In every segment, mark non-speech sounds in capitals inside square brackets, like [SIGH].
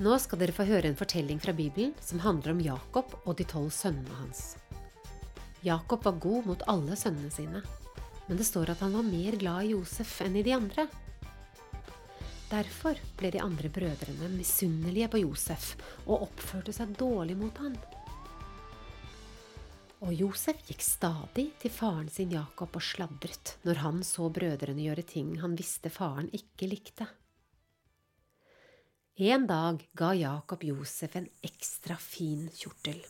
Nå skal dere få høre en fortelling fra Bibelen som handler om Jakob og de tolv sønnene hans. Jakob var god mot alle sønnene sine, men det står at han var mer glad i Josef enn i de andre. Derfor ble de andre brødrene misunnelige på Josef og oppførte seg dårlig mot han. Og Josef gikk stadig til faren sin Jakob og sladret når han så brødrene gjøre ting han visste faren ikke likte. En dag ga Jakob Josef en ekstra fin kjortel.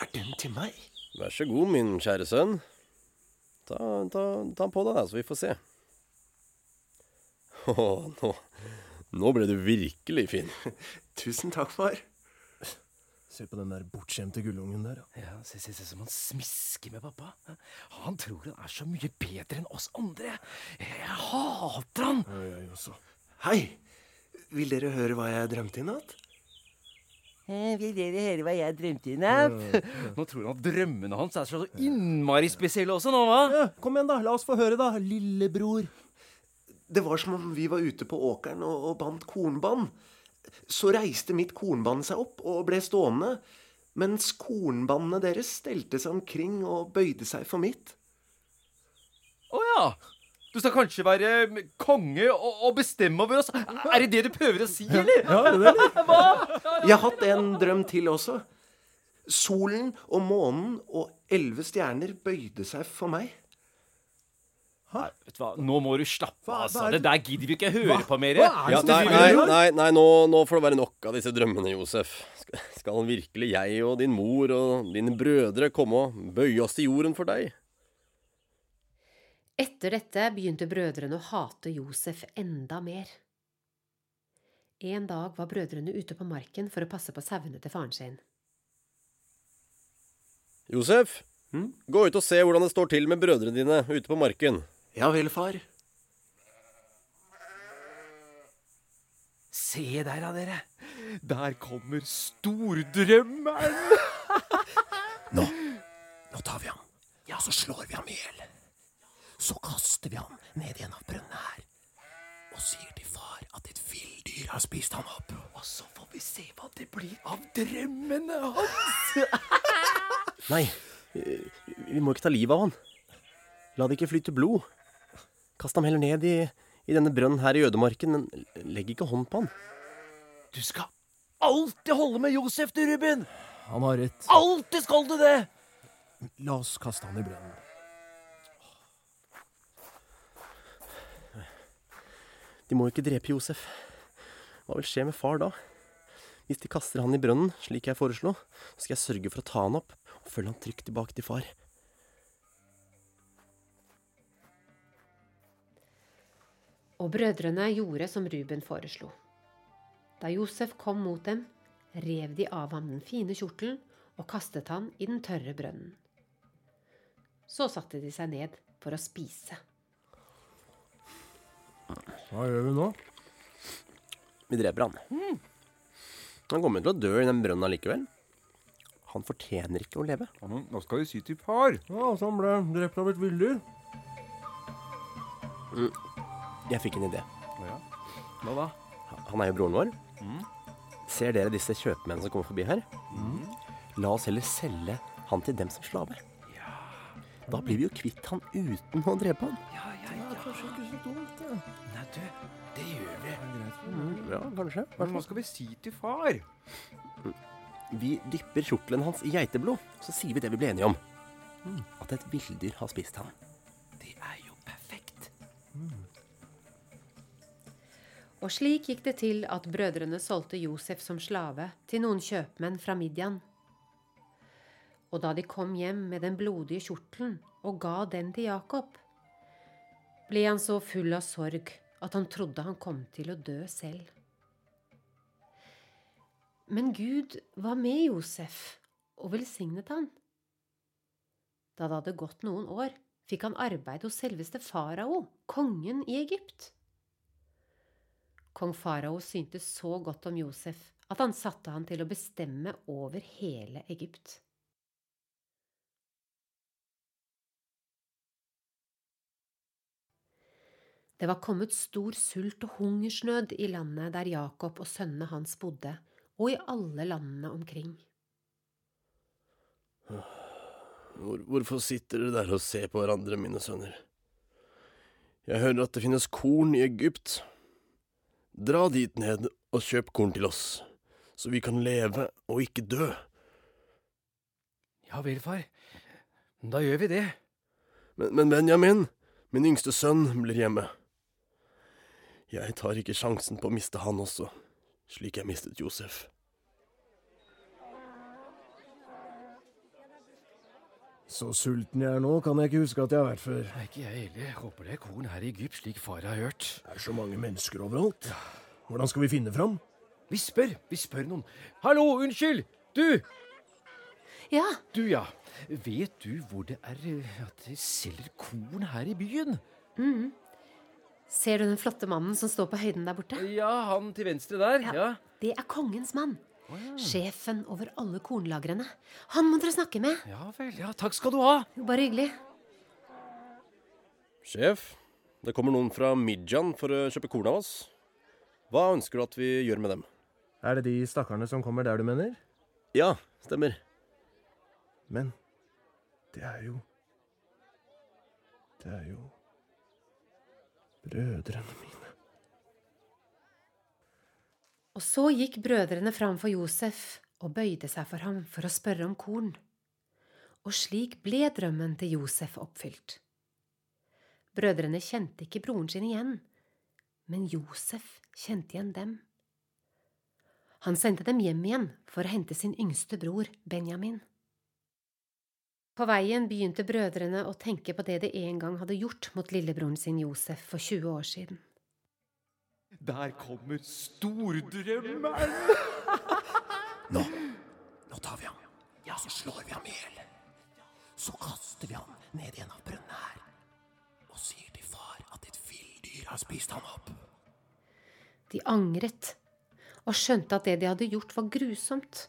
Er den til meg? Vær så god, min kjære sønn. Ta, ta, ta den på deg, da, så vi får se. Å, nå, nå ble du virkelig fin. [LAUGHS] Tusen takk, far. Se på den der bortskjemte gullungen der. Ja, se, se, se som han smisker med pappa. Han tror han er så mye bedre enn oss andre. Jeg hater han! Ja, jeg også. Hei! Vil dere høre hva jeg drømte i natt? Eh, Vil dere høre hva jeg drømte i natt? [LAUGHS] Nå tror han at drømmene hans er så innmari spesielle også, nå, hva? Ja, kom igjen, da. La oss få høre, da. Lillebror. Det var som om vi var ute på åkeren og, og bandt kornbånd. Så reiste mitt kornbånd seg opp og ble stående, mens kornbåndene deres stelte seg omkring og bøyde seg for mitt. Å ja. Du skal kanskje være konge og, og bestemme over oss? Er det det du prøver å si, eller? Ja, det er det. Jeg har hatt en drøm til også. Solen og månen og elleve stjerner bøyde seg for meg. Nei, vet du hva? Nå må du slappe av. Altså. Det der gidder vi ikke høre på mer. er Ja, nei, nei, nei, nei nå, nå får det være nok av disse drømmene, Josef. Skal, skal virkelig jeg og din mor og dine brødre komme og bøye oss til jorden for deg? Etter dette begynte brødrene å hate Josef enda mer. En dag var brødrene ute på marken for å passe på sauene til faren sin. Josef, gå ut og se hvordan det står til med brødrene dine ute på marken. Ja vel, far. Se der, da, dere. Der kommer stordrømmeren. [LAUGHS] Nå, nå tar vi ham, ja, så slår vi ham i hjel. Så kaster vi ham ned i en av brønnene her, og sier til far at et villdyr har spist ham opp. Og så får vi se hva det blir av drømmene hans. [LAUGHS] Nei, vi må ikke ta livet av han. La det ikke flyte blod. Kast ham heller ned i, i denne brønnen her i ødemarken, men legg ikke hånd på han. Du skal alltid holde med Josef, du, Ruben. Han har rett. Alltid skal du det. La oss kaste han i brønnen. De må jo ikke drepe Josef. Hva vil skje med far da? Hvis de kaster han i brønnen, slik jeg foreslo, så skal jeg sørge for å ta han opp og følge han trygt tilbake til far. Og brødrene gjorde som Ruben foreslo. Da Josef kom mot dem, rev de av ham den fine kjortelen og kastet han i den tørre brønnen. Så satte de seg ned for å spise. Hva gjør vi nå? Vi dreper han. Han kommer til å dø i den brønnen allikevel. Han fortjener ikke å leve. Hva skal vi si til far? Ja, så han ble drept av et villdyr. Jeg fikk en idé. Hva da? Han er jo broren vår. Ser dere disse kjøpmennene som kommer forbi her? La oss heller selge han til dem som slave. Da blir vi jo kvitt han uten å drepe han. Ja, ja, ja. Kanskje ikke så dumt, det. Nei, du, det gjør vi. Ja, kanskje. Men hva skal vi si til far? Vi dypper kjortelen hans i geiteblod, så sier vi det vi ble enige om. At et villdyr har spist han. Det er jo perfekt. Og slik gikk det til at brødrene solgte Josef som slave til noen kjøpmenn fra Midian. Og da de kom hjem med den blodige kjortelen og ga den til Jakob, ble han så full av sorg at han trodde han kom til å dø selv. Men Gud var med Josef og velsignet han. Da det hadde gått noen år, fikk han arbeid hos selveste farao, kongen i Egypt. Kong farao syntes så godt om Josef at han satte han til å bestemme over hele Egypt. Det var kommet stor sult og hungersnød i landet der Jakob og sønnene hans bodde, og i alle landene omkring. Hvor, hvorfor sitter dere der og ser på hverandre, mine sønner? Jeg hører at det finnes korn i Egypt. Dra dit ned og kjøp korn til oss, så vi kan leve og ikke dø. Ja vel, far. Da gjør vi det. Men, men Benjamin, min yngste sønn, blir hjemme. Jeg tar ikke sjansen på å miste han også, slik jeg mistet Josef. Så sulten jeg er nå, kan jeg ikke huske at jeg har vært før. Nei, ikke jeg heller. Håper det er korn her i Egypt, slik far har hørt. Det er så mange mennesker overalt. Hvordan skal vi finne fram? Vi spør. Vi spør noen. Hallo, unnskyld! Du! Ja, Du, ja. Vet du hvor det er eh, at de selger korn her i byen? ser du den flotte mannen som står på høyden der borte? Ja, han til venstre der. Ja. Det er kongens mann. Sjefen over alle kornlagrene. Han må dere snakke med. Ja vel. Ja, takk skal du ha. Bare hyggelig. Sjef, det kommer noen fra Midjan for å kjøpe korn av oss. Hva ønsker du at vi gjør med dem? Er det de stakkarene som kommer der, du mener? Ja, stemmer. Men det er jo Det er jo brødrene mine. Og så gikk brødrene fram for Josef og bøyde seg for ham for å spørre om korn. Og slik ble drømmen til Josef oppfylt. Brødrene kjente ikke broren sin igjen, men Josef kjente igjen dem. Han sendte dem hjem igjen for å hente sin yngste bror, Benjamin. På veien begynte brødrene å tenke på det de en gang hadde gjort mot lillebroren sin Josef for 20 år siden. Der kommer stordrømmeren! Nå, nå tar vi ham. Ja, så slår vi ham i hjel. Så kaster vi ham ned i en av brønnene her. Og sier til far at et villdyr har spist ham opp. De angret og skjønte at det de hadde gjort, var grusomt.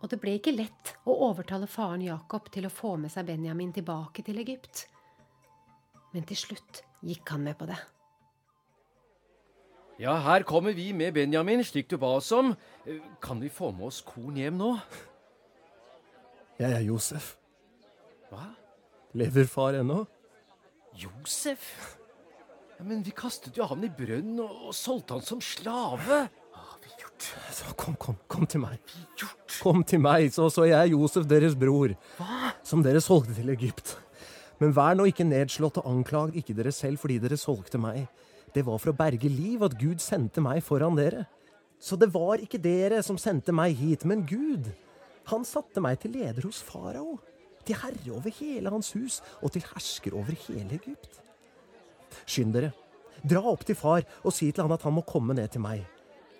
Og det ble ikke lett å overtale faren Jakob til å få med seg Benjamin tilbake til Egypt. Men til slutt gikk han med på det. Ja, her kommer vi med Benjamin, slik du ba oss om. Eh, Kan vi få med oss korn hjem nå? Jeg er Josef. Hva? Lever far ennå? Josef? Ja, men vi kastet jo han i brønnen og, solgte han som slave. Hva har vi gjort? Så kom, kom, kom til meg. Vi gjort? Kom til meg, så så jeg er Josef, deres bror, Hva? som dere solgte til Egypt. Men vær nå ikke nedslått og anklag ikke dere selv fordi dere solgte meg. Det var for å berge liv at Gud sendte meg foran dere. Så det var ikke dere som sendte meg hit, men Gud. Han satte meg til leder hos farao, til herre over hele hans hus og til hersker over hele Egypt. Skynd dere. Dra opp til far og si til han at han må komme ned til meg.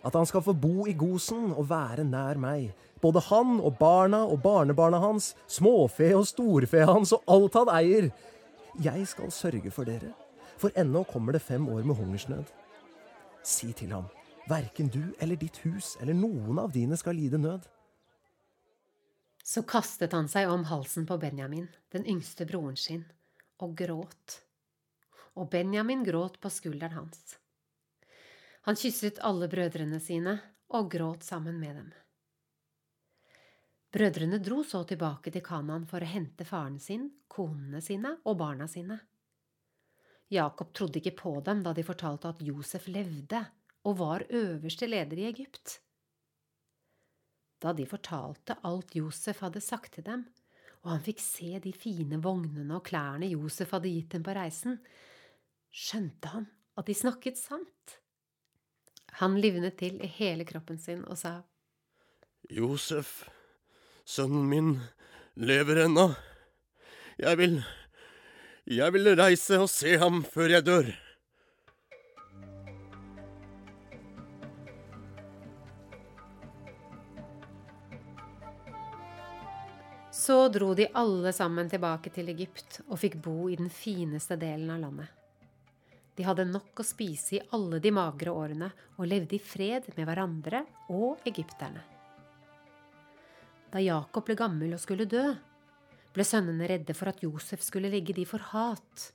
At han skal få bo i Gosen og være nær meg. Både han og barna og barnebarna hans, småfe og storfe hans og alt han eier. Jeg skal sørge for dere, for ennå kommer det fem år med hungersnød. Si til ham, verken du eller ditt hus eller noen av dine skal lide nød. Så kastet han seg om halsen på Benjamin, den yngste broren sin, og gråt. Og Benjamin gråt på skulderen hans. Han kysset alle brødrene sine og gråt sammen med dem. Brødrene dro så tilbake til Kanan for å hente faren sin, konene sine og barna sine. Jakob trodde ikke på dem da de fortalte at Josef levde og var øverste leder i Egypt. Da de fortalte alt Josef hadde sagt til dem, og han fikk se de fine vognene og klærne Josef hadde gitt dem på reisen, skjønte han at de snakket sant. Han livnet til i hele kroppen sin og sa, Josef, sønnen min, lever ennå. Jeg vil Jeg vil reise og se ham før jeg dør. Så dro de alle sammen tilbake til Egypt og fikk bo i den fineste delen av landet. De hadde nok å spise i alle de magre årene og levde i fred med hverandre og egypterne. Da Jakob ble gammel og skulle dø, ble sønnene redde for at Josef skulle legge de for hat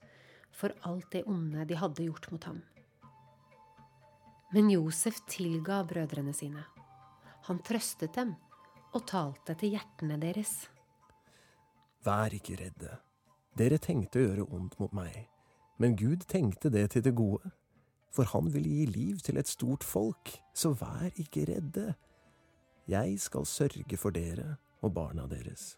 for alt det onde de hadde gjort mot ham. Men Josef tilga brødrene sine. Han trøstet dem og talte til hjertene deres. Vær ikke redde. Dere tenkte å gjøre ondt mot meg, men Gud tenkte det til det gode. For han vil gi liv til et stort folk, så vær ikke redde. Jeg skal sørge for dere og barna deres.